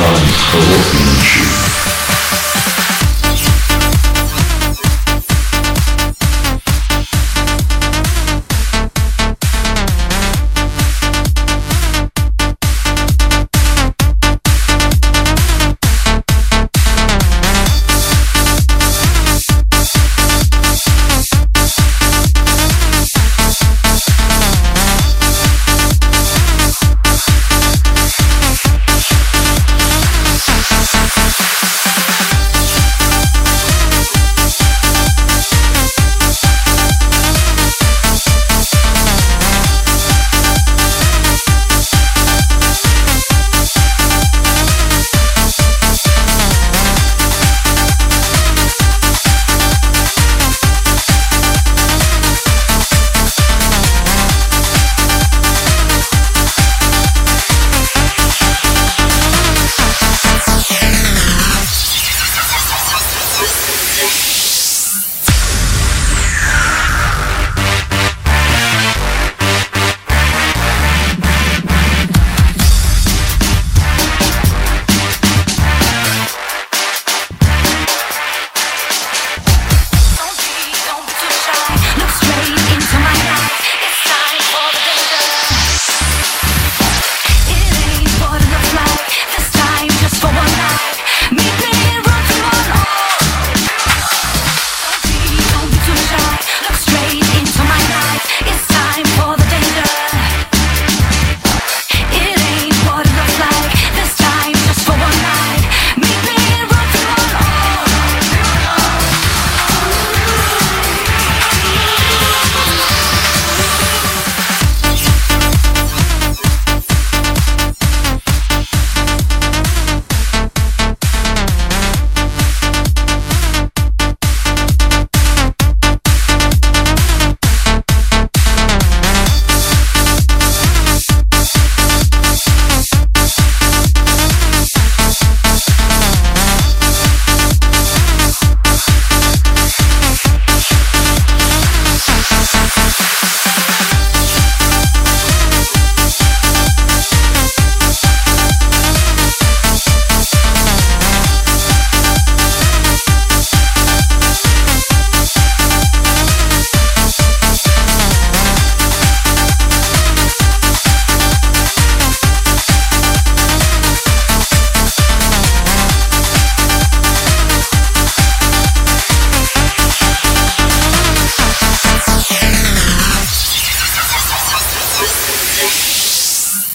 time for workmanship.